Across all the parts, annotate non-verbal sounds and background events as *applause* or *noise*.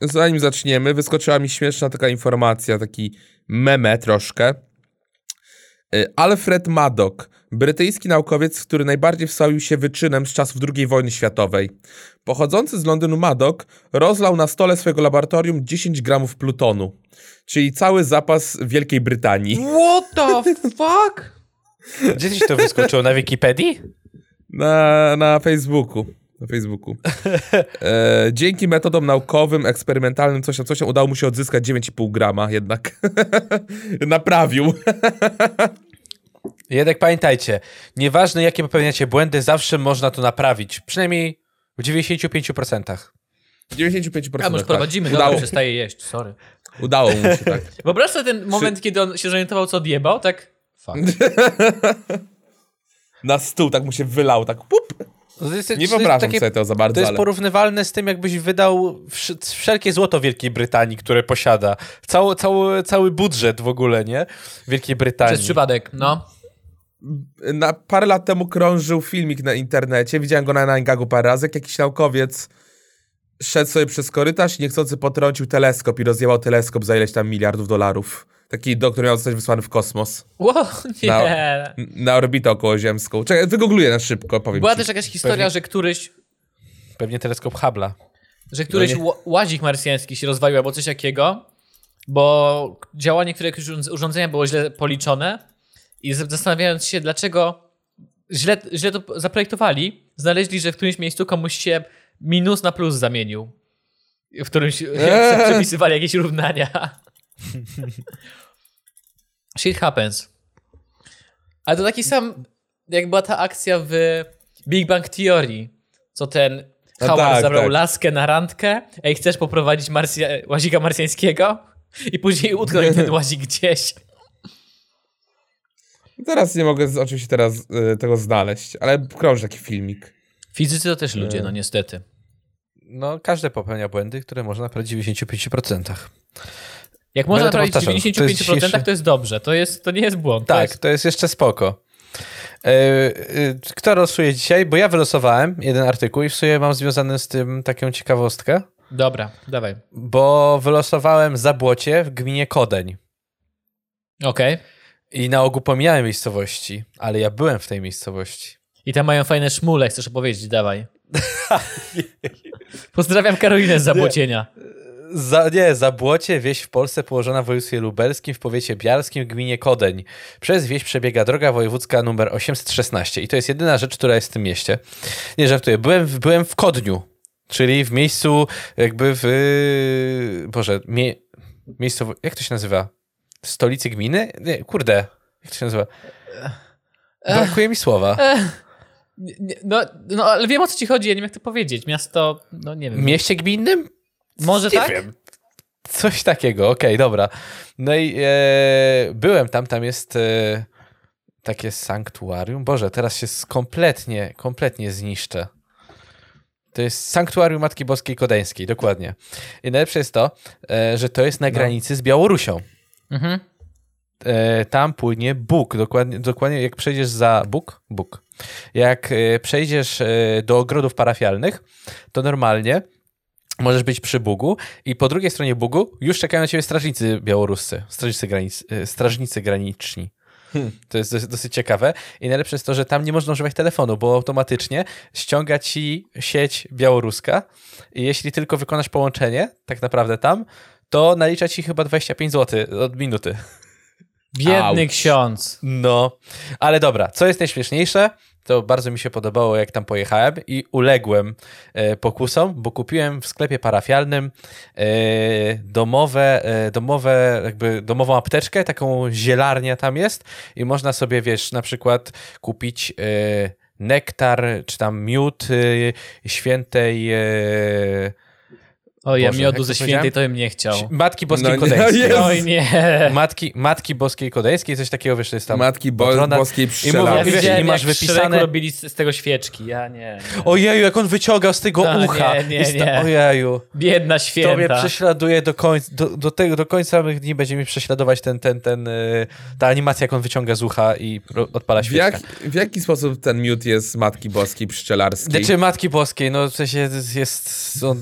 zanim zaczniemy, wyskoczyła mi śmieszna taka informacja, taki meme troszkę. Y, Alfred Maddock, brytyjski naukowiec, który najbardziej wstawił się wyczynem z czasów II wojny światowej. Pochodzący z Londynu Maddock rozlał na stole swojego laboratorium 10 gramów plutonu, czyli cały zapas Wielkiej Brytanii. What the fuck? Gdzie ci to wyskoczyło? Na Wikipedii? Na, na Facebooku. Na Facebooku. E, dzięki metodom naukowym, eksperymentalnym, coś tam, coś tam, udało mu się odzyskać 9,5 grama jednak. *laughs* Naprawił. *laughs* Jednak pamiętajcie, nieważne jakie popełniacie błędy, zawsze można to naprawić. Przynajmniej w 95%. 95%. A, może tak. prowadzimy, Udało, dobra, przestaje jeść, sorry. udało mu się, tak. *laughs* Wyobraź sobie ten moment, kiedy on się zorientował, co odjebał, tak? Fuck. Na stół tak mu się wylał, tak pup. No jest- Nie wyobrażam takie- sobie to za bardzo, To jest ale... porównywalne z tym, jakbyś wydał wsz- wszelkie złoto Wielkiej Brytanii, które posiada. Cały, cały, cały budżet w ogóle, nie? Wielkiej Brytanii. Przez przypadek, no. na parę lat temu krążył filmik na internecie, widziałem go na Ninegagu parę razy, jak jakiś naukowiec szedł sobie przez korytarz i niechcący potrącił teleskop i rozjebał teleskop za ileś tam miliardów dolarów. Taki doktor miał zostać wysłany w kosmos. Wow, nie. Na- Na orbitę okołoziemską. Czekaj, wygoogluję na szybko, powiem Była ci. też jakaś historia, Pewnie- że któryś, Pewnie teleskop Hubble'a. że któryś No łazik marsjański się rozwalił albo coś takiego, bo działanie któregoś urząd- urządzenia było źle policzone i zastanawiając się, dlaczego źle, źle to zaprojektowali, znaleźli, że w którymś miejscu komuś się minus na plus zamienił. W którymś Eee. *laughs* przepisywali jakieś równania. *laughs* Shit happens. Ale to taki sam, jak była ta akcja w Big Bang Theory, co ten No Howard tak, zabrał tak. laskę na randkę, ej, chcesz poprowadzić Marsja- łazika marsjańskiego? I później utknął ten łazik gdzieś. *laughs* Teraz nie mogę z- oczywiście teraz y, tego znaleźć, ale krąży taki filmik. Fizycy to też ludzie, no niestety. No, każdy popełnia błędy, które można naprawić w 95%. Jak można Będę to naprawić w powtarzał. 95%, To to jest dobrze. To, jest, to nie jest błąd. To Tak, jest... to jest jeszcze spoko. E, e, Kto losuje dzisiaj? Bo ja wylosowałem jeden artykuł i w sumie mam związany z tym taką ciekawostkę, Dobra, dawaj. bo wylosowałem Zabłocie w gminie Kodeń. Okej. I na ogół pomijałem miejscowości, ale ja byłem w tej miejscowości. I tam mają fajne szmule, chcesz opowiedzieć, dawaj. *laughs* Pozdrawiam Karolinę z Zabłocienia. Za, nie, Zabłocie, wieś w Polsce położona w województwie lubelskim, w powiecie bialskim, w gminie Kodeń. Przez wieś przebiega droga wojewódzka numer 816 i to jest jedyna rzecz, która jest w tym mieście. Nie żartuję, byłem w, byłem w Kodniu, czyli w miejscu jakby w... Boże, mie, miejscowo... Jak to się nazywa? Stolicy gminy? Nie, kurde. Jak to się nazywa? Brakuje mi słowa. Nie- nie- No, no, ale wiem o co ci chodzi, ja nie wiem jak to powiedzieć. Miasto, no nie wiem. Mieście gminnym? Może nie tak? Wiem. Coś takiego, okej, dobra. No i e, byłem tam, tam jest e, takie sanktuarium. Boże, teraz się kompletnie, kompletnie zniszczę. To jest sanktuarium Matki Boskiej Kodeńskiej, dokładnie. I najlepsze jest to, e, że to jest na granicy z Białorusią. Mhm. E, tam płynie Bóg, dokładnie, dokładnie jak przejdziesz za Bóg, Bóg. Jak e, przejdziesz e, do ogrodów parafialnych, to normalnie możesz być przy Bugu i po drugiej stronie Bugu już czekają na ciebie strażnicy białoruscy, strażnicy, granic, strażnicy graniczni. To jest dosyć, dosyć ciekawe. I najlepsze jest to, że tam nie można używać telefonu, bo automatycznie ściąga ci sieć białoruska i jeśli tylko wykonasz połączenie, tak naprawdę tam, to nalicza ci chyba 25 zł od minuty. Biedny Auć. ksiądz. No, ale dobra, co jest najśmieszniejsze, to bardzo mi się podobało, jak tam pojechałem i uległem e, pokusom, bo kupiłem w sklepie parafialnym e, domowe, e, domowe, jakby domową apteczkę, taką zielarnia tam jest i można sobie, wiesz, na przykład kupić nektar, czy tam miód świętej e, O, ja Boże, miodu jak ze świętej to bym nie chciał. Matki Boskiej No nie, Kodeńskiej. *laughs* Jezu. Oj nie. Matki, Matki Boskiej Kodeńskiej, coś takiego, wiesz, to jest tam Matki bo patrona- Boskiej Ja Pszczelarskiej. wiesz, widziałem, i masz wypisane- robili z, z tego świeczki. Ja nie. Ojeju, jak on wyciągał z tego No, ucha. nie, nie, I sta- nie. Ojeju. Biedna To mnie święta. prześladuje do końca, do, do, tego, do końca mych dni będzie mi prześladować ten, ten, ten, y, ta animacja, jak on wyciąga z ucha i odpala W, świeczkę. jak, w jaki sposób ten miód jest Matki Boskiej Pszczelarskiej? Znaczy Matki Boskiej, no w sensie jest, on,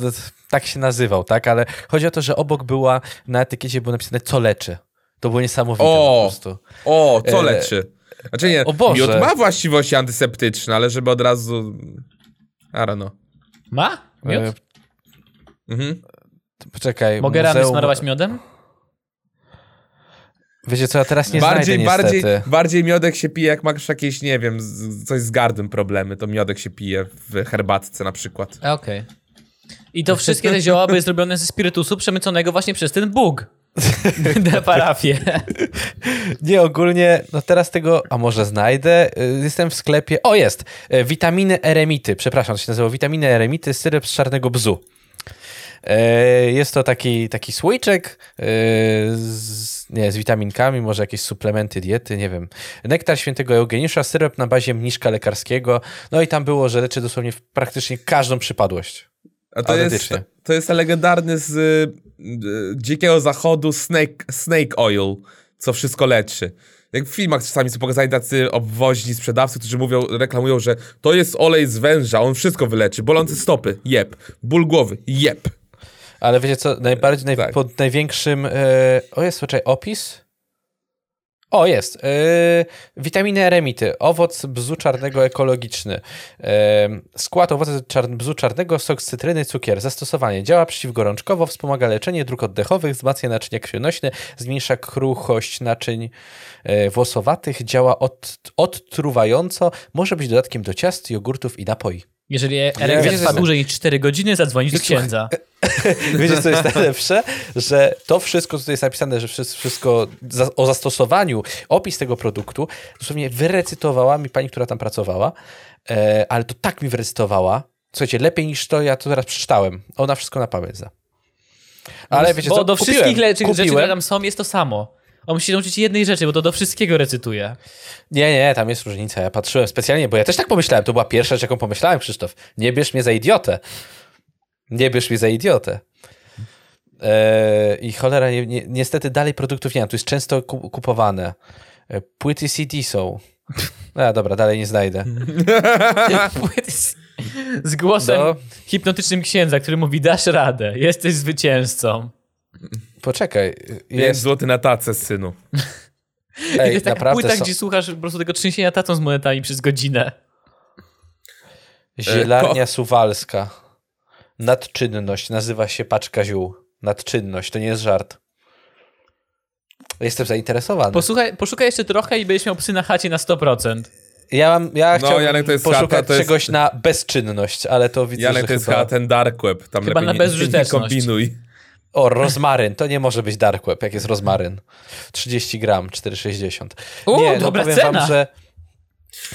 tak się nazywał, tak? Ale chodzi o to, że obok była, na etykiecie było napisane co leczy. To było niesamowite O! po prostu. O, co E, leczy? Znaczy nie, o Boże. miód ma właściwości antyseptyczne, ale żeby od razu... Know. Ma? Miód? E, Mhm. Poczekaj. Mogę rany muzeum- smarować miodem? Wiecie co, ja teraz nie bardziej, znajdę bardziej, niestety. bardziej miodek się pije, jak masz jakieś, nie wiem, z, coś z gardłem problemy, to miodek się pije w herbatce na przykład. Okej. I to wszystkie te zioła były zrobione ze spirytusu przemyconego właśnie przez ten Bóg. *laughs* Na parafię. Nie, ogólnie, no teraz tego, a może znajdę, Y, jestem w sklepie, o jest, Y, witaminy eremity, przepraszam, to się nazywa witaminy eremity, syrop z czarnego bzu. E, Jest to taki, taki słoiczek z, nie, z witaminkami, może jakieś suplementy diety, nie wiem. Nektar świętego Eugeniusza, syrop na bazie mniszka lekarskiego. No i tam było, że leczy dosłownie praktycznie każdą przypadłość. A to jest, to jest legendarny z y, y, dzikiego zachodu snake, snake oil, co wszystko leczy. Jak w filmach czasami są pokazani tacy obwoźni sprzedawcy, którzy mówią, reklamują, że to jest olej z węża, on wszystko wyleczy. Bolące stopy, jeb. Ból głowy, jeb. Ale wiecie co, najbardziej, naj, Tak. pod największym, e, o jest, poczekaj, opis? O, jest. E, witaminy eremity. Owoc bzu czarnego ekologiczny. E, skład owoce czar, bzu czarnego, sok z cytryny, cukier. Zastosowanie. Działa przeciwgorączkowo, wspomaga leczenie dróg oddechowych, wzmacnia naczynia krwionośne, zmniejsza kruchość naczyń e, włosowatych, działa od, odtruwająco, może być dodatkiem do ciast, jogurtów i napoi. Jeżeli wiecie, trwa dłużej niż 4 godziny, zadzwonić do Słuchaj, księdza. *laughs* Wiecie, co jest najlepsze? Że to wszystko, co tutaj jest napisane, że wszystko, o zastosowaniu, opis tego produktu, dosłownie wyrecytowała mi pani, która tam pracowała, e, ale to tak mi wyrecytowała. Słuchajcie, lepiej niż to, ja to teraz przeczytałem. Ona wszystko na pamięć zna. Ale wiecie bo co, do kupiłem, wszystkich leczy, rzeczy, które kupiłem. tam są, jest to samo. On musi nauczyć jednej rzeczy, bo to do wszystkiego recytuje. Nie, nie, tam jest różnica. Ja patrzyłem specjalnie, bo ja też tak pomyślałem. To była pierwsza rzecz, jaką pomyślałem, Krzysztof. Nie bierz mnie za idiotę. Nie bierz mnie za idiotę. Eee, I cholera, nie, niestety dalej produktów nie mam. Tu jest często ku, kupowane. E, Płyty CD są. A, dobra, dalej nie znajdę. *laughs* Płyty z, głosem No. hipnotycznym księdza, który mówi, dasz radę, jesteś zwycięzcą. Poczekaj. 5 Jest, zł na tacę, synu. Ej, jest taka naprawdę płyta, są, gdzie słuchasz po prostu tego trzęsienia tatą z monetami przez godzinę. Zielarnia *laughs* Suwalska. Nadczynność. Nazywa się paczka ziół. Nadczynność. To nie jest żart. Jestem zainteresowany. Posłuchaj, poszukaj jeszcze trochę i będziesz miał psy na chacie na 100%. Ja mam, ja No, chciałbym Janek, to jest poszukać chata, to jest- czegoś na bezczynność, ale to widzę, Janek że to jest chyba... ten dark web, tam Chyba na nie, nie bezużyteczność. kombinuj. O, rozmaryn, to nie może być dark web, jak jest rozmaryn. 30 gram, 4,60. U, nie, no dobra powiem cena. wam, że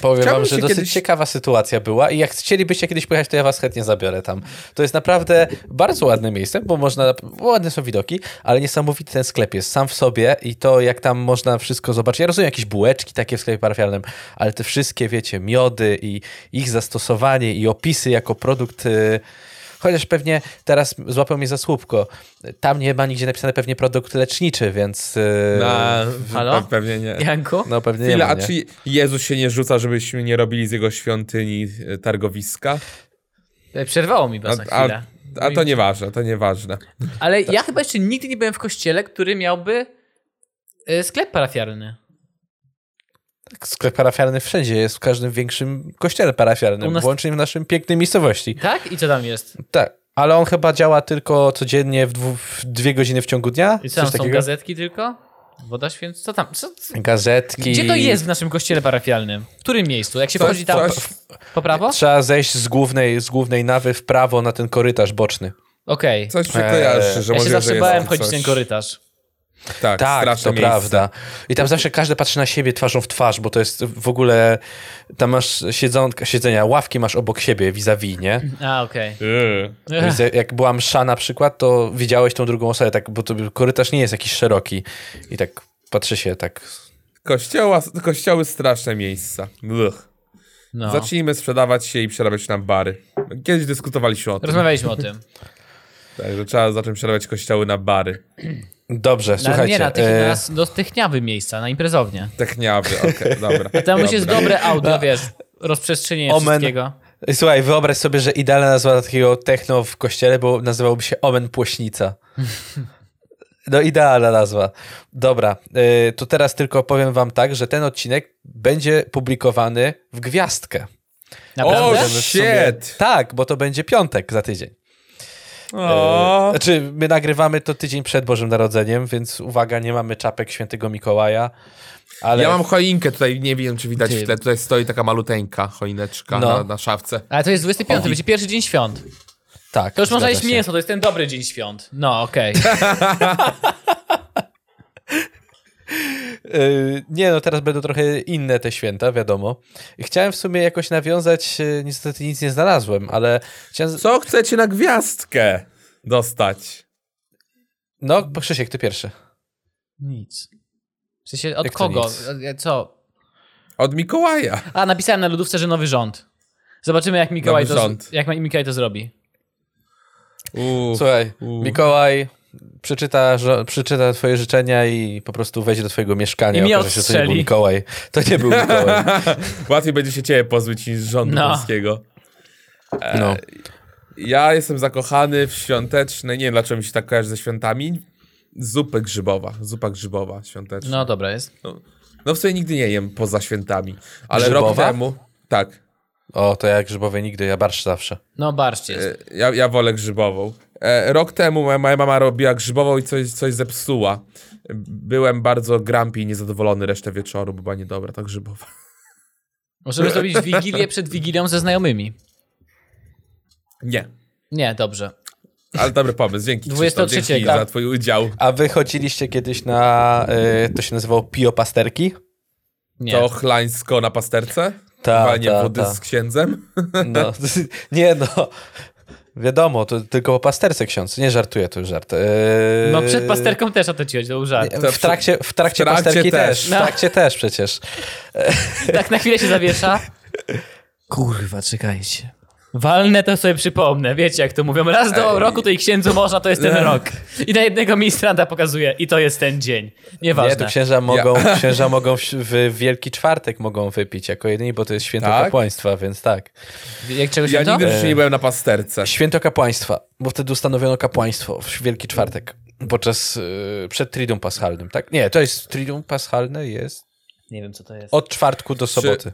powiem Chciałbym wam, że dosyć kiedyś- ciekawa sytuacja była i jak chcielibyście kiedyś pojechać, to ja was chętnie zabiorę tam. To jest naprawdę bardzo ładne miejsce, bo można, bo ładne są widoki, ale niesamowity ten sklep jest sam w sobie i to jak tam można wszystko zobaczyć. Ja rozumiem jakieś bułeczki takie w sklepie parafialnym, ale te wszystkie, wiecie, miody i ich zastosowanie i opisy jako produkt... y, Chociaż pewnie teraz złapał mnie za słupko. Tam nie ma nigdzie napisane pewnie produkt leczniczy, więc... y, Na, Halo? pe- pewnie nie. Janku? No pewnie nie Chwila, ma, a nie? czy Jezus się nie rzuca, żebyśmy nie robili z jego świątyni e, targowiska? E, Przerwało mi A, was na a, chwilę. a to nieważne, to nieważne. Ale ja chyba jeszcze nigdy nie byłem w kościele, który miałby e, sklep parafialny. Sklep parafialny wszędzie jest, w każdym większym kościele parafialnym, nas- włącznie w naszym pięknej miejscowości. Tak? I co tam jest? Tak, ale on chyba działa tylko codziennie w, dwu, w dwie godziny w ciągu dnia? I co tam są takiego? gazetki tylko? Woda święc... Co tam? Co, co? Gazetki. Gdzie to jest w naszym kościele parafialnym? W którym miejscu? Jak się Coś- wchodzi tam coś- po prawo? Trzeba zejść z głównej, z głównej nawy w prawo na ten korytarz boczny. Okej. Coś się Eee, kojarzy, że Ja się zawsze bałem tam chodzić coś. ten korytarz. Tak, Tak, straszne to miejsce. prawda. I tam zawsze każdy patrzy na siebie twarzą w twarz, bo to jest w ogóle... Tam masz siedzonka, siedzenia, ławki masz obok siebie vis-a-vis, nie? A, okej. Eee. Więc jak- była msza na przykład, to widziałeś tą drugą osobę, tak, bo to korytarz nie jest jakiś szeroki. I tak patrzy się tak... Kościoła, kościoły straszne miejsca. Ugh. No. Zacznijmy sprzedawać się i przerabiać na bary. Kiedyś dyskutowaliśmy o tym, Rozmawialiśmy o tym. tak, że trzeba zacząć przerabiać kościoły na bary. Dobrze, Na, słuchajcie. nie, na, tych, e, na, do techniawy miejsca, na imprezownie. Techniawy, okej, *laughs* dobra. Tam już jest dobre audio, wiesz, rozprzestrzenienie Omen. wszystkiego. Słuchaj, wyobraź sobie, że idealna nazwa takiego techno w kościele, bo nazywałby się Omen Płośnica. No idealna nazwa. Dobra, y, to teraz tylko powiem wam tak, że ten odcinek będzie publikowany w gwiazdkę. Naprawdę? O, shit! Tak, bo to będzie piątek za tydzień. O, E, Znaczy, my nagrywamy to tydzień przed Bożym Narodzeniem, więc uwaga, nie mamy czapek świętego Mikołaja. Ale Ja mam choinkę tutaj, nie wiem czy widać Ty. w tle, tutaj stoi taka maluteńka choineczka No. na, na szafce. Ale to jest 25, to będzie pierwszy dzień świąt. tak. To już można jeść mięso, to jest ten dobry dzień świąt. No, okej. Yy, *laughs* Nie, no teraz będą trochę inne te święta, wiadomo. Chciałem w sumie jakoś nawiązać, yy, niestety nic nie znalazłem, ale chciałem... Co chcecie na gwiazdkę dostać? No, Krzysiek, ty pierwszy. Nic. W sensie, od Jak kogo? E, Co? Od Mikołaja. A, napisałem na lodówce, że nowy rząd. Zobaczymy, jak Mikołaj, Nowy to, rząd. jak Mikołaj to zrobi. Uff. Słuchaj, u. Mikołaj przeczyta, przeczyta twoje życzenia i po prostu wejdzie do twojego mieszkania. I mnie okaże się, że to nie był. Mikołaj. To nie był Mikołaj. *laughs* Łatwiej będzie się ciebie pozbyć niż rządu No. polskiego. No. Ja jestem zakochany w świąteczne, nie wiem dlaczego mi się tak kojarzy ze świętami, zupę grzybowa, zupa grzybowa świąteczna. No, dobra jest. No w sumie nigdy nie jem poza świętami, ale rok Grzybowa? temu, tak, O, to jak grzybowe nigdy, ja barszcz zawsze. No, barszcz jest. e, ja, ja wolę grzybową. E, Rok temu moja, mama robiła grzybową i coś, coś zepsuła. Byłem bardzo grumpy i niezadowolony resztę wieczoru, bo była niedobra ta grzybowa. Możemy zrobić wigilię przed wigilią ze znajomymi. Nie, Nie, dobrze. ale dobry pomysł, dzięki 23, Krzysztof, dzięki tak. za twój udział. A wy chodziliście kiedyś na, y, to się nazywało piopasterki? Nie. To chlańsko na pasterce? Ta, Walnie ta, wody ta. z księdzem? No, *laughs* nie no. Wiadomo, to tylko o pasterce ksiądz. Nie żartuję, to już żart. Eee, No, przed pasterką też o to ci chodzi, to był żart. W trakcie, w trakcie w trakcie pasterki też. też. No. W trakcie też przecież. Tak na chwilę się zawiesza. *laughs* Kurwa, czekajcie. Walnę to sobie przypomnę. Wiecie, jak to mówią. Raz do Ej. roku to i księdzu można, to jest ten *laughs* rok. I na jednego ministranta pokazuje. I to jest ten dzień. Nie, Nieważne. to księża mogą, *laughs* księża mogą w, w Wielki Czwartek mogą wypić jako jedyni, bo to jest święto Tak? kapłaństwa, więc tak. Jak czegoś Ja ja nigdy w życiu nie byłem na pasterce. Święto kapłaństwa, bo wtedy ustanowiono kapłaństwo w Wielki Czwartek. Podczas, y, przed Triduum Paschalnym, tak? Nie, to jest Triduum Paschalne jest Nie wiem, co to jest. od czwartku do soboty.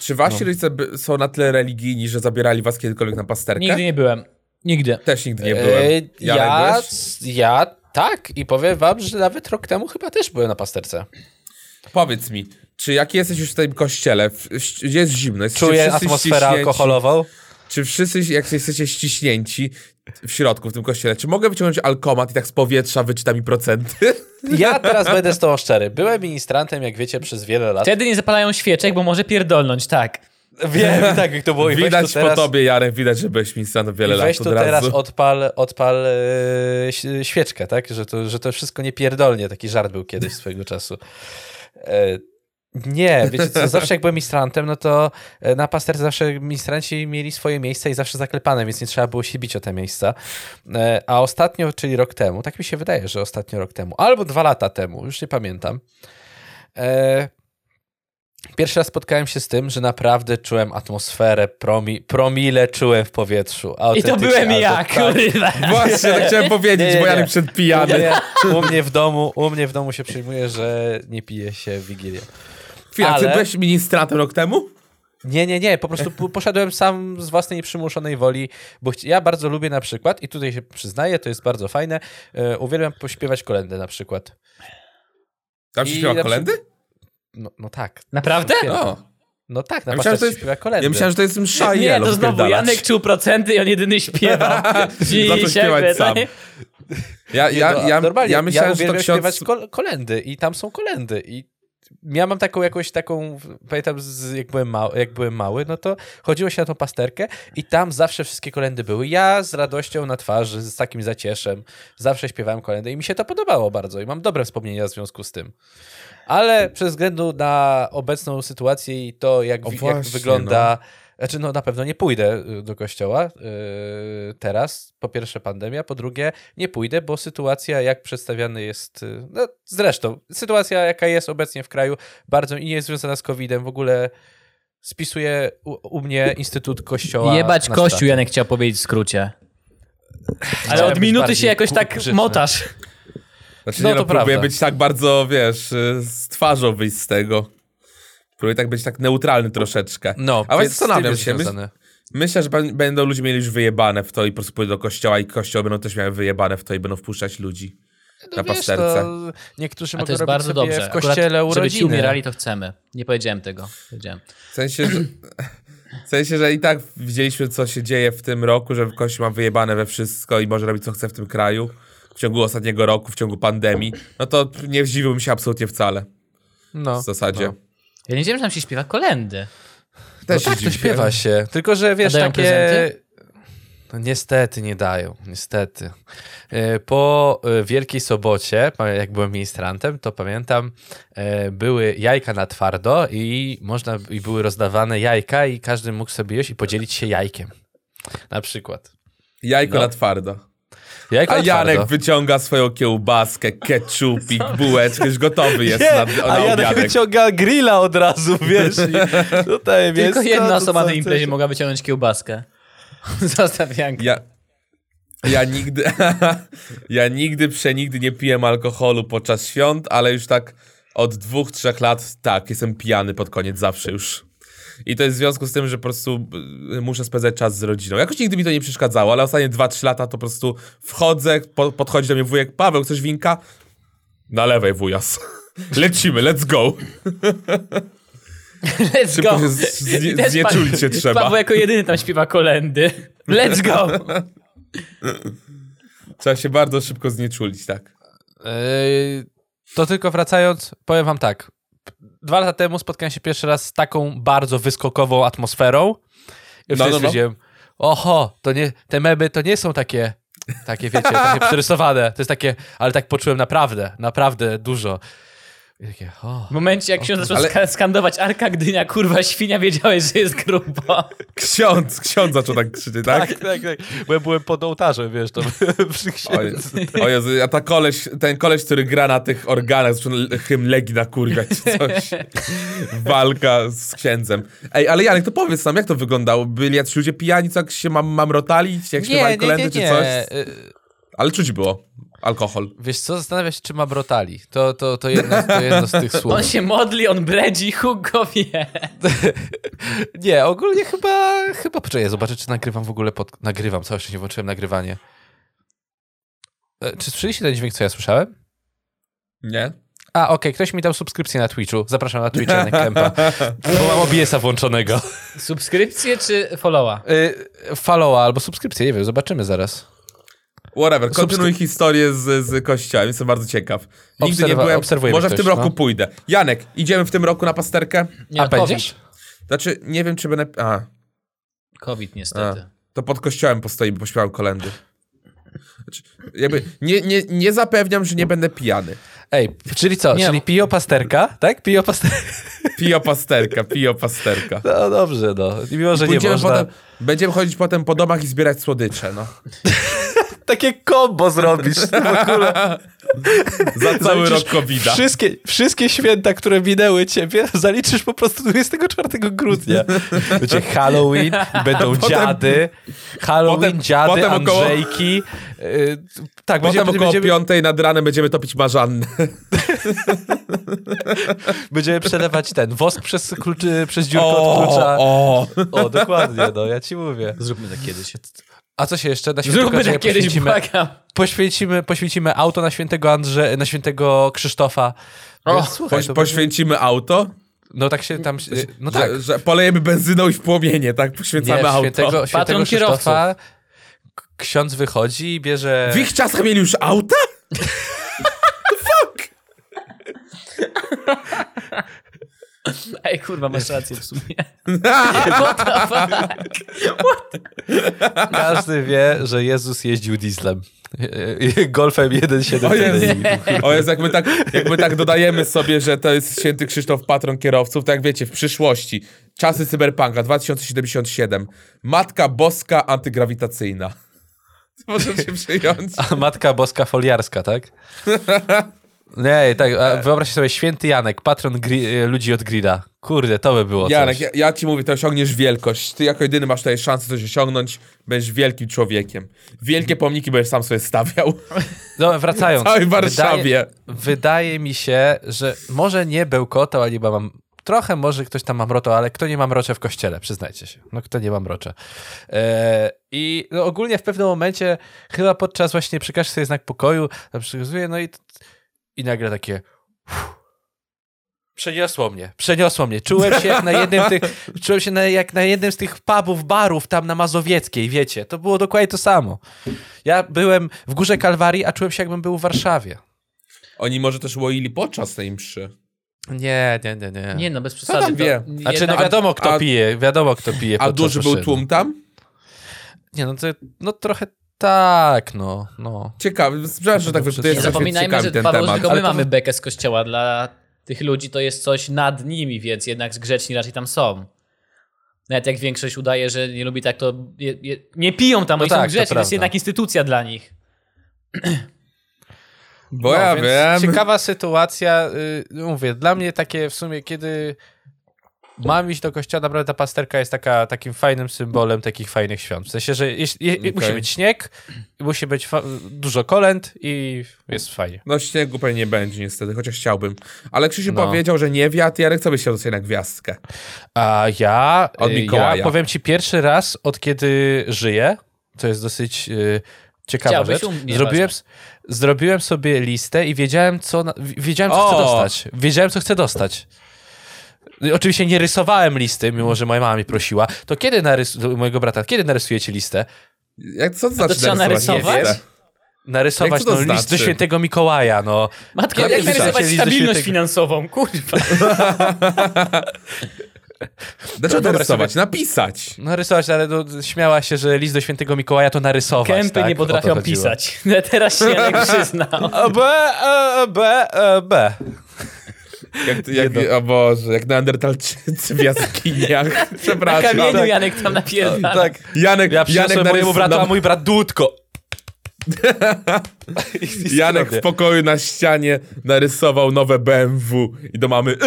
Czy wasi No. rodzice są na tyle religijni, że zabierali was kiedykolwiek na pasterkę? Nigdy nie byłem. Nigdy. Też nigdy nie byłem. Eee, ja, ja tak i powiem wam, że nawet rok temu chyba też byłem na pasterce. Powiedz mi, czy jak jesteś już w tym kościele, gdzie jest zimno, jest, czy Czuję atmosferę alkoholową. Czy wszyscy, jak jesteście ściśnięci w środku, w tym kościele, czy mogę wyciągnąć alkomat i tak z powietrza wyczyta mi procenty? *laughs* Ja teraz będę z tobą szczery. Byłem ministrantem, jak wiecie, przez wiele lat. Wtedy nie zapalają świeczek, bo może pierdolnąć, tak. Wiem, *laughs* tak jak to było. I Widać teraz, po tobie, Jarek, widać, że byłeś ministrantem wiele i lat weź od tu teraz razu. odpal, odpal ś- świeczkę, tak? Że to, że to wszystko nie pierdolnie. Taki żart był kiedyś swojego czasu. E, nie, wiecie co, zawsze jak byłem ministrantem, no to e, na pasterce zawsze ministranci mieli swoje miejsca i zawsze zaklepane, więc nie trzeba było się bić o te miejsca. E, A ostatnio, czyli rok temu, tak mi się wydaje, że ostatnio rok temu, albo dwa lata temu, już nie pamiętam, e, Pierwszy raz spotkałem się z tym, że naprawdę czułem atmosferę, promi, promile czułem w powietrzu. I to byłem ale ja, tak. kurwa. Właśnie, tak chciałem powiedzieć, Nie, nie, bo Jarek nie. przed U pijany. mnie, u, mnie w domu, u mnie w domu się przyjmuje, że nie pije się w Wigilię. Chwila, ty ale- byłeś ministrantem rok temu? Nie, nie, nie, po prostu po- poszedłem sam z własnej przymuszonej woli, bo ja bardzo lubię na przykład, i tutaj się przyznaję, to jest bardzo fajne, e, uwielbiam pośpiewać kolendę na przykład. Tam się I śpiewa na kolendy? No, no tak. Naprawdę? O. No tak, na Ja myślałem, ja że to się jest- śpiewa kolendy. Ja myślałem, że to jest msza i Nie, to znowu. Janek czuł procenty i on jedyny śpiewał. *laughs* Zaczął śpiewać sam. Ja, Nie, ja, no, ja, normalnie, ja myślałem, że to uwielbiam ksiądz... śpiewać kol- kolendy i tam są kolendy i ja mam taką jakąś taką, pamiętam z, jak, byłem mały, jak byłem mały, no to chodziło się na tą pasterkę i tam zawsze wszystkie kolendy były. Ja z radością na twarzy, z takim zacieszem, zawsze śpiewałem kolendy i mi się to podobało bardzo i mam dobre wspomnienia w związku z tym. Ale przez względu na obecną sytuację i to, jak, O wi- właśnie, jak wygląda... Znaczy, no na pewno nie pójdę y, do kościoła yy, teraz. Po pierwsze pandemia, po drugie nie pójdę, bo sytuacja jak przedstawiany jest, y, no zresztą, sytuacja jaka jest obecnie w kraju bardzo i nie jest związana z COVID-em, w ogóle spisuje u, u mnie Instytut Kościoła. Jebać kościół. Janek chciał powiedzieć w skrócie. Ale od minuty się jakoś tak grzeczny. motasz. Znaczy, No nie, no, to próbuję prawda. być tak bardzo, wiesz, y, z twarzą wyjść z tego. Próbuję tak być tak neutralny troszeczkę. No, A właśnie zastanawiam się, my, związane. myślę, że będą ludzie mieli już wyjebane w to i po prostu pójdą do kościoła i kościoły będą też miały wyjebane w to i będą wpuszczać ludzi na No wiesz, pasterce. to niektórzy A mogą to jest robić bardzo sobie dobrze. w kościele Akurat, żeby ci urodziny. umierali, to chcemy. Nie powiedziałem tego. Powiedziałem. W sensie, że, w sensie, że i tak widzieliśmy, co się dzieje w tym roku, że Kościół ma wyjebane we wszystko i może robić, co chce w tym kraju w ciągu ostatniego roku, w ciągu pandemii, no to nie zdziwiłbym się absolutnie wcale No, w zasadzie. no. Ja nie wiedziałem, że tam się śpiewa kolendy. Też no tak, to śpiewa się. Tylko, że wiesz, takie... prezenty? No niestety nie dają, niestety. E, Po e, Wielkiej Sobocie, jak byłem ministrantem, to pamiętam, e, były jajka na twardo i można i były rozdawane jajka i każdy mógł sobie jeść i podzielić się jajkiem. Na przykład. Jajko No. na twardo. Jajko A Janek twardo. wyciąga swoją kiełbaskę, ketchupik, bułeczkę, już gotowy jest Nie, na, na a Janek obiadek. wyciąga grilla od razu, *laughs* wiesz. Tutaj Tylko mięsko, jedna to osoba na imprezie mogła wyciągnąć kiełbaskę. *laughs* Zostaw Janka. Ja, ja nigdy, *laughs* ja nigdy, przenigdy nie piję alkoholu podczas świąt, ale już tak od dwóch, trzech lat, tak, jestem pijany pod koniec zawsze już. I to jest w związku z tym, że po prostu y, muszę spędzać czas z rodziną. Jakoś nigdy mi to nie przeszkadzało, ale ostatnie 2-3 lata to po prostu wchodzę, po, podchodzi do mnie wujek, Paweł, chcesz winka? Nalewaj wujas. *laughs* Lecimy, let's go. *laughs* Let's go. się z- z- I też znieczulić pan- się trzeba. Paweł jako jedyny tam śpiewa kolendy. Let's go. *laughs* Trzeba się bardzo szybko znieczulić, tak. Yy, To tylko wracając, powiem wam tak. Dwa lata temu spotkałem się pierwszy raz z taką bardzo wyskokową atmosferą. I No, wtedy no, no. oho, to nie, te memy to nie są takie, takie wiecie, takie przerysowane. To jest takie, ale tak poczułem naprawdę, naprawdę dużo. Takie, o. W momencie, jak ksiądz zaczął Ale- ska- skandować Arka Gdynia, kurwa świnia, wiedziałeś, że jest grubo. *laughs* Ksiądz, ksiądz zaczął tak krzyczeć, tak? Tak, tak, tak. Bo ja byłem pod ołtarzem, wiesz, to *laughs* przy księdzu. O Jezu, a ta koleś, ten koleś, który gra na tych organach, zaczął hymn Legii na kurwiać czy coś. *laughs* Walka z księdzem. Ej, ale Janek, to powiedz nam, jak to wyglądało? Byli jacyś ludzie pijani, co jak się mam, mamrotali, jak śpiewali kolendy czy coś? Y, Ale czuć było alkohol. Wiesz co, zastanawiam się, czy ma brotali. To, to, to, jedno, to jedno z tych *laughs* słów. On się modli, on bredzi, Huk go wie. *laughs* Nie, ogólnie chyba, chyba, poczekaj, zobaczę, czy nagrywam w ogóle pod... Nagrywam, całe szczęście włączyłem nagrywanie. E, Czy słyszeliście ten dźwięk, co ja słyszałem? Nie? A, okej, ktoś mi dał subskrypcję na Twitchu. Zapraszam na Twitcha na Kempa. Bo mam OBS-a włączonego. Subskrypcję czy followa? Y, followa albo subskrypcję, nie wiem, zobaczymy zaraz. Whatever, kontynuuj historię z, z kościołem, jestem bardzo ciekaw. Nigdy nie Obserwa- byłem, obserwuję może w tym ktoś, roku no. pójdę. Janek, idziemy w tym roku na pasterkę? Nie, A no, COVID. będziesz? Znaczy, nie wiem, czy będę... A, COVID niestety. A, to pod kościołem postoimy, bo śpiewam kolendy. Znaczy, jakby nie, nie, nie zapewniam, że nie będę pijany. Ej, czyli co? Nie. Czyli pijo pasterka, tak? Pijo pasterka. *laughs* Pijo pasterka, pijo pasterka. No dobrze, no. Mimo, że nie Pójdziemy można. potem, będziemy chodzić potem po domach i zbierać słodycze, no. *laughs* Takie kombo zrobisz *laughs* w ogóle. Za cały rok covid Wszystkie, wszystkie święta, które minęły ciebie, zaliczysz po prostu 24 grudnia. Będzie Halloween, *laughs* będą Potem- dziady. Halloween, potem- dziady, potem około- Andrzejki. Yy, tak, Potem będziemy, około będziemy, piątej nad ranem będziemy topić marzannę. *laughs* będziemy przelewać ten wosk przez, kluczy, przez dziurkę od klucza. o. O, dokładnie, no, ja ci mówię. Zróbmy tak kiedyś. A co się jeszcze na świętego Zróbmy Andrzeja tak kiedyś, poświęcimy? błagam. Poświęcimy, poświęcimy auto na świętego Andrze, na świętego Krzysztofa. O, Więc słuchaj, Poś, poświęcimy auto, No tak się tam. No że, tak. że polejemy benzyną i w płomienie, tak? Poświęcamy Nie, auto. świętego, świętego Patron Krzysztofa. Ksiądz wychodzi i bierze. W ich czasach mieli już auta? *laughs* *laughs* Ej, kurwa, masz rację w sumie. *laughs* What the fuck? Każdy wie, że Jezus jeździł dieslem. Golfem O Jezu. 1.7. O Jezu, jak my, tak, jak my tak dodajemy sobie, że to jest święty Krzysztof, patron kierowców, tak jak wiecie, w przyszłości, czasy cyberpunka 2077, Matka Boska antygrawitacyjna. *laughs* Możecie przyjąć. A Matka Boska foliarska, tak? Nie, tak, a wyobraź sobie święty Janek, patron gri- ludzi od grilla. Kurde, to by było Janek, ja, ja ci mówię, to osiągniesz wielkość. Ty jako jedyny masz tutaj szansę coś osiągnąć, będziesz wielkim człowiekiem. Wielkie pomniki będziesz sam sobie stawiał. *laughs* No, wracając. W całej Warszawie. Wydaje, wydaje mi się, że może nie bełkotał, ale chyba mam... Trochę może ktoś tam ma mroto, ale kto nie ma mrocze w kościele, przyznajcie się. No kto nie ma mrocze. E, I no, ogólnie w pewnym momencie, chyba podczas właśnie przekaż sobie znak pokoju, tam przekazuje, no i, i nagle takie... uff, Przeniosło mnie, przeniosło mnie. Czułem się jak na jednym tych, *laughs* czułem się na, jak na jednym z tych pubów, barów tam na Mazowieckiej, wiecie. To było dokładnie to samo. Ja byłem w Górze Kalwarii, a czułem się jakbym był w Warszawie. Oni może też łoili podczas tej mszy. Nie, nie, nie, nie. Nie no, bez tam przesady. to wie? Znaczy, no jednak- wiadomo kto a- pije, wiadomo kto pije. A duży był mszy. tłum tam? Nie, no to, no trochę tak, no, no. Ciekawy, przepraszam, że tak to Nie jest zapominajmy, że ten Paweł, temat. tylko my to- mamy bekę z kościoła. Dla tych ludzi to jest coś nad nimi, więc jednak zgrzeczni raczej tam są. Nawet jak większość udaje, że nie lubi tak, to je, je, nie piją tam, No oni tak, są to grzeczni, to, jest prawda. jednak instytucja dla nich. Bo no, ja wiem. Ciekawa sytuacja, y, mówię, dla mnie takie w sumie, kiedy mam iść do kościoła, naprawdę ta pasterka jest taka, takim fajnym symbolem takich fajnych świąt. W sensie, że je, Okej. musi być śnieg, musi być dużo kolęd i jest fajnie. No śniegu pewnie nie będzie niestety, chociaż chciałbym. Ale Krzysiu No. powiedział, że nie wiatr, Jarek, co byś chciał dostać na gwiazdkę? A ja, Od y, Mikołaja. ja powiem ci pierwszy raz, od kiedy żyję, to jest dosyć y, ciekawa Chciałbyś, rzecz. Zrobiłem, zrobiłem sobie listę i wiedziałem, co, wiedziałem, co chcę dostać. Wiedziałem, co chcę dostać. Y, Oczywiście nie rysowałem listy, mimo że moja mama mi prosiła. To kiedy narys... do mojego brata, kiedy narysujecie listę? Jak, co to znaczy trzeba narysować narysować? listę? Narysować to no, list do znaczy? świętego Mikołaja, no. Matko, Jak narysować stabilność świętego- finansową? Kurwa. Dlaczego *laughs* dobra, narysować? sobie- Napisać. Narysować, ale no, śmiała się, że list do świętego Mikołaja to narysować. Kępy tak? nie to potrafią pisać. *laughs* Teraz się Janek przyznał. B, e, B, e, B. Jak, jak, o Boże, jak neandertalczycy w jaskiniach. *laughs* Na Przepraszam. kamieniu tak. Janek tam napierdala. Tak. Janek, Ja Janek, przyniosłem mojemu bratu, a mój brat dudko. *laughs* Janek w pokoju na ścianie narysował nowe BMW i do mamy *laughs*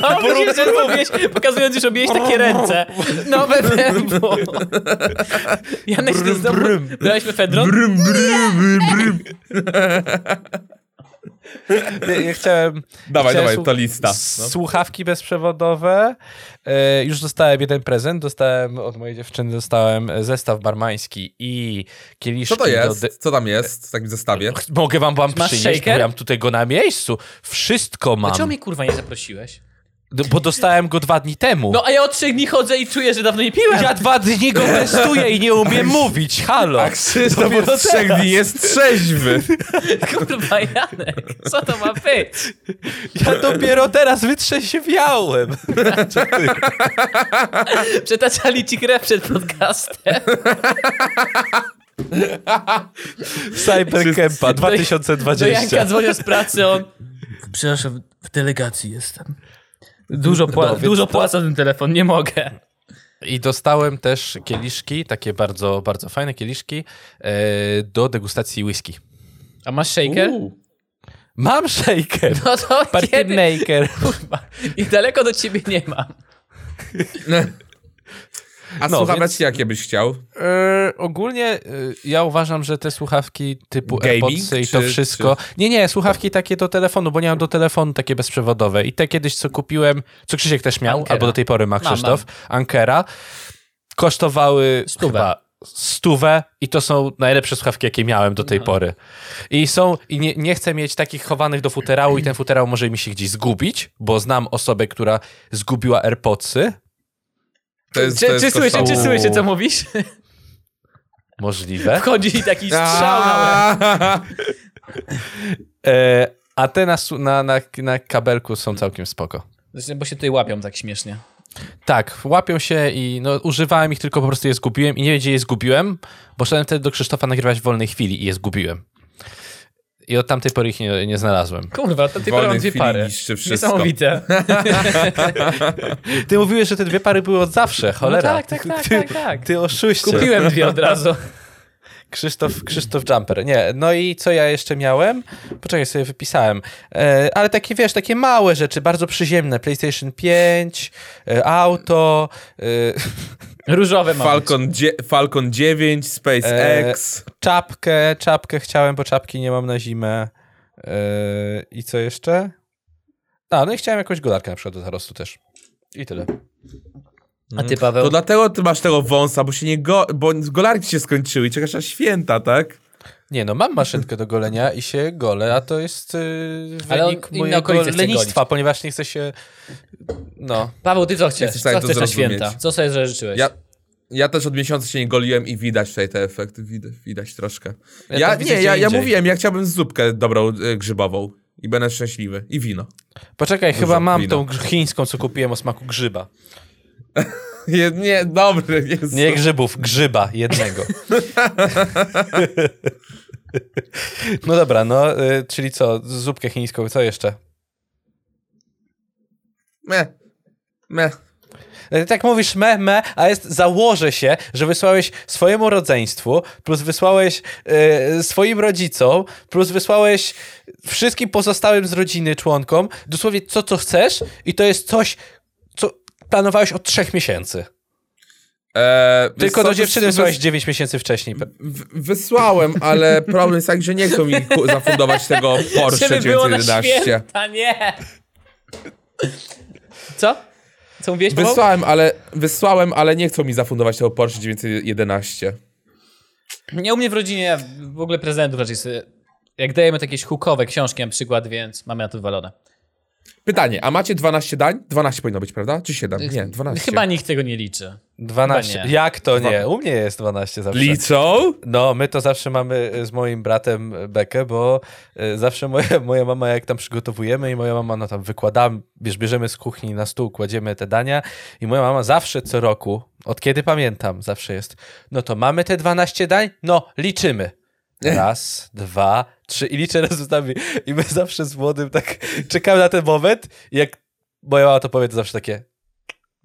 No, musisz, że zrobiłeś, pokazując, że robiłeś takie ręce. Nowe BMW. Janek, ty znowu... Brałeś mefedron? brym, brym, brym. Ja, ja chciałem... Dawaj, chciałem dawaj, to lista. No. Słuchawki bezprzewodowe. E, już dostałem jeden prezent. Dostałem od mojej dziewczyny dostałem zestaw barmański i kieliszki Co to do jest? de- Co tam jest w takim zestawie? Mogę wam wam Masz przynieść, shaker? mam tutaj go na miejscu. Wszystko mam. Dlaczego mnie kurwa nie zaprosiłeś? D- Bo dostałem go dwa dni temu. No a ja od trzech dni chodzę i czuję, że dawno nie piłem. Ja dwa dni go *laughs* testuję i nie umiem mówić. Halo. A Krzysztof od trzech dni jest trzeźwy. *laughs* Kurwa Janek, co to ma być? Ja dopiero teraz wytrzeźwiałem. *laughs* Przetaczali ci krew przed podcastem. Cybercampa Do 2020. Janka dzwonią z pracy, on... Przepraszam, w delegacji jestem. Dużo, pła- No, dużo płacę ten telefon, nie mogę. I dostałem też kieliszki, takie bardzo, bardzo fajne kieliszki e, do degustacji whisky. A masz shaker? Uuu. Mam shaker. No to Party kiedy? maker. Kurwa, I daleko do ciebie nie mam. *laughs* A No, słuchawki więc- jakie byś chciał? E, ogólnie e, ja uważam, że te słuchawki typu Gaming, AirPodsy i to czy- wszystko. Nie, nie, słuchawki takie do telefonu, bo nie mam do telefonu takie bezprzewodowe. I te kiedyś, co kupiłem, co Krzysiek też miał, Ankera. albo do tej pory ma Mam, Krzysztof, Ankera, kosztowały Stówę. chyba stówę i to są najlepsze słuchawki, jakie miałem do tej No. pory. I są, i nie, nie chcę mieć takich chowanych do futerału i ten futerał może mi się gdzieś zgubić, bo znam osobę, która zgubiła AirPodsy. To jest, Czy, to jest czy, słyszę, czy słyszę, co mówisz? Możliwe. Wchodzi i taki strzał na! *laughs* E, a te na, na, na, na kabelku są całkiem spoko. Zresztą, Bo się tutaj łapią tak śmiesznie. Tak, łapią się i no, używałem ich, tylko po prostu je zgubiłem i nie wiem, gdzie je zgubiłem, bo szedłem wtedy do Krzysztofa nagrywać w wolnej chwili i je zgubiłem. I od tamtej pory ich nie, nie znalazłem. Kurwa, to ty wolnej mam dwie pary. Niesamowite. *laughs* Ty mówiłeś, że te dwie pary były od zawsze, cholera. No tak, tak, tak, ty, tak, tak. Ty oszuście. Kupiłem dwie od razu. Krzysztof, Krzysztof Jumper. Nie, no i co ja jeszcze miałem? Poczekaj, sobie wypisałem. E, ale takie, wiesz, takie małe rzeczy, bardzo przyziemne. PlayStation 5, e, auto, e, *laughs* Różowe mam. Falcon, dzie- Falcon 9, SpaceX. czapkę, czapkę chciałem, bo czapki nie mam na zimę. E, I co jeszcze? A, no i chciałem jakąś golarkę na przykład do zarostu też. I tyle. A ty, Paweł? To dlatego ty masz tego wąsa, bo się nie go... bo golarki się skończyły i czekasz na święta, tak? Nie no, mam maszynkę do golenia i się golę, a to jest yy, on wynik mojego lenistwa, ponieważ nie chcę się... No. Paweł, ty co chcesz? Jesteś Co chcesz na zrozumieć. święta? Co sobie życzyłeś? Ja, ja też od miesiąca się nie goliłem i widać tutaj te efekty, widać, widać troszkę. Ja Ja, widzę nie, ja, ja mówiłem, ja chciałbym zupkę dobrą y, grzybową i będę szczęśliwy. I wino. Poczekaj, Dużo chyba mam wina. tą chińską, co kupiłem o smaku grzyba. *laughs* *laughs* Nie, nie dobry, Jezu. Nie grzybów, grzyba jednego. *laughs* no dobra, no, y, czyli co, zupkę chińską, co jeszcze? Me. Me. Y, Tak mówisz me, me, a jest, założę się, że wysłałeś swojemu rodzeństwu, plus wysłałeś y, swoim rodzicom, plus wysłałeś wszystkim pozostałym z rodziny członkom, dosłownie co, co chcesz i to jest coś, co planowałeś od trzech miesięcy. E, wiesz Tylko do dziewczyny wys- wysłałeś 9 miesięcy wcześniej. w- Wysłałem, ale *laughs* problem jest taki, że nie chcą mi zafundować tego Porsche Żeby było na 911. święta, nie! Co? Co mówiłeś? Wysłałem, ale wysłałem, ale nie chcą mi zafundować tego Porsche 911. Nie u mnie w rodzinie w ogóle prezentów raczej sobie... Jak dajemy to jakieś hukowe książki na przykład, więc mamy na to wywalone. Pytanie, a macie 12 dań? 12 powinno być, prawda? Czy 7? Nie, 12. Chyba nikt tego nie liczy. 12. Chyba nie. Jak to nie? U mnie jest 12 zawsze. Liczą? No, my to zawsze mamy z moim bratem bekę, bo y, zawsze moja, moja mama, jak tam przygotowujemy i moja mama, no tam wykładamy, wiesz, bierzemy z kuchni na stół, kładziemy te dania i moja mama zawsze co roku, od kiedy pamiętam, zawsze jest, no to mamy te 12 dań? No, liczymy. *laughs* Raz, dwa, trzy i liczę razem z nami. I my zawsze z młodym tak czekamy na ten moment i jak moja mama to powie, to zawsze takie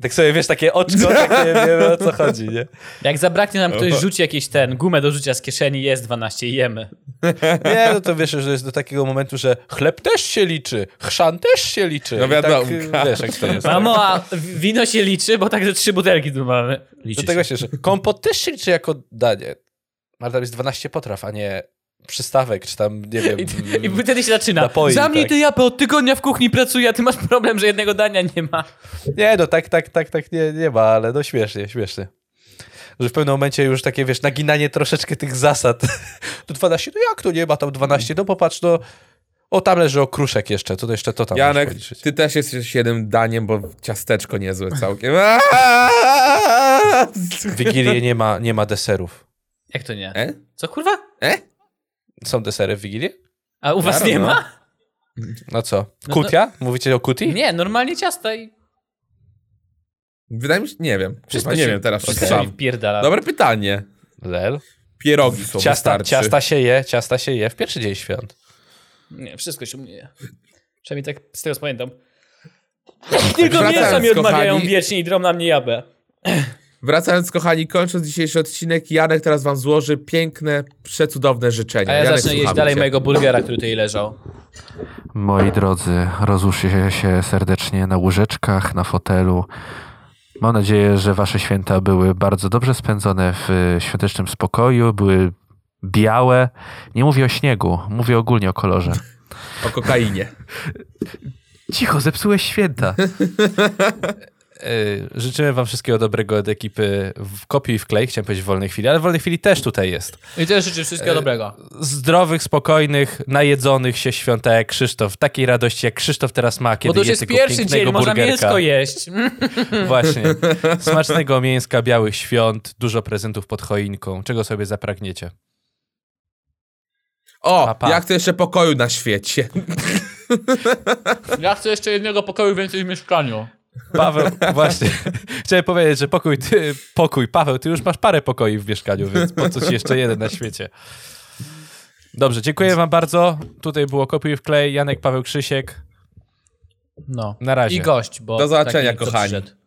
tak sobie, wiesz, takie oczko, *laughs* takie, nie wiem o co chodzi, nie? Jak zabraknie nam ktoś rzuci jakiś ten gumę do rzucia z kieszeni, jest 12 i jemy. *laughs* Nie, no to wiesz, że jest do takiego momentu, że chleb też się liczy, chrzan też się liczy. No I wiadomo. Tak, y, wiesz, jak *laughs* to jest. Mamo, a wino się liczy, bo także trzy butelki tu mamy. Liczy Do tego się. że kompot też się liczy jako danie. Ale tam jest 12 potraw, a nie przystawek, czy tam, nie wiem... I, I wtedy się zaczyna. Napoi, Za mnie tak. ty japę od tygodnia w kuchni pracuję, a ty masz problem, że jednego dania nie ma. Nie, no tak, tak, tak, tak nie, nie ma, ale no śmiesznie, śmiesznie. Że w pewnym momencie już takie, wiesz, naginanie troszeczkę tych zasad. *laughs* To 12, no jak to nie ma tam 12? No popatrz, no... O, tam leży okruszek jeszcze, to jeszcze to tam Janek, ty też jesteś jednym daniem, bo ciasteczko niezłe całkiem. W Wigilię nie ma, nie ma deserów. Jak to nie? E? Co kurwa? E? Są desery w Wigilię? A u was Ja nie ma? No co? No to- Kutia? Mówicie o kuti? Nie, normalnie ciasta i Wydaje mi się, nie wiem. Wszystko nie się- wiem teraz, Okej. okay. strzeli sam. wpierdala. Dobre pytanie. Lel. Pierogi są, Ciasta, wystarczy. ciasta się je, ciasta się je w pierwszy dzień świąt. Nie, wszystko się u mnie je. Przynajmniej tak z tego co pamiętam. Tylko wracając, mięsa mi odmawiają kochani- wiecznie i drą na mnie jabę. Wracając, kochani, kończąc dzisiejszy odcinek, Janek teraz wam złoży piękne, przecudowne życzenia. A ja Janek, zacznę jeść dalej cię. mojego burgera, który tutaj leżał. Moi drodzy, rozłóżcie się serdecznie na łóżeczkach, na fotelu. Mam nadzieję, że wasze święta były bardzo dobrze spędzone w y, świątecznym spokoju, były białe. Nie mówię o śniegu, mówię ogólnie o kolorze. O kokainie. Cicho, zepsułeś święta. *laughs* Yy, życzymy wam wszystkiego dobrego od ekipy w kopiuj i wklej, chciałem powiedzieć w wolnej chwili, ale w wolnej chwili też tutaj jest. I też życzę wszystkiego dobrego. Zdrowych, spokojnych, najedzonych się świąt, tak jak Krzysztof. Takiej radości, jak Krzysztof teraz ma, kiedy Bo to jest tego pierwszy dzień, można burgerka. mięsko jeść. *laughs* Właśnie. Smacznego mięska, białych świąt, dużo prezentów pod choinką. Czego sobie zapragniecie? O, Pa, pa. jak to jeszcze pokoju na świecie. Ja chcę jeszcze jednego pokoju więcej w mieszkaniu. Paweł, właśnie. *laughs* Chciałem powiedzieć, że pokój, ty, pokój, Paweł, ty już masz parę pokoi w mieszkaniu, więc po co ci jeszcze jeden na świecie? Dobrze, dziękuję wam bardzo. Tutaj było Kopiuj w klej, Janek, Paweł, Krzysiek. No. Na razie. I gość, bo Do zobaczenia, kochani. przyszedł.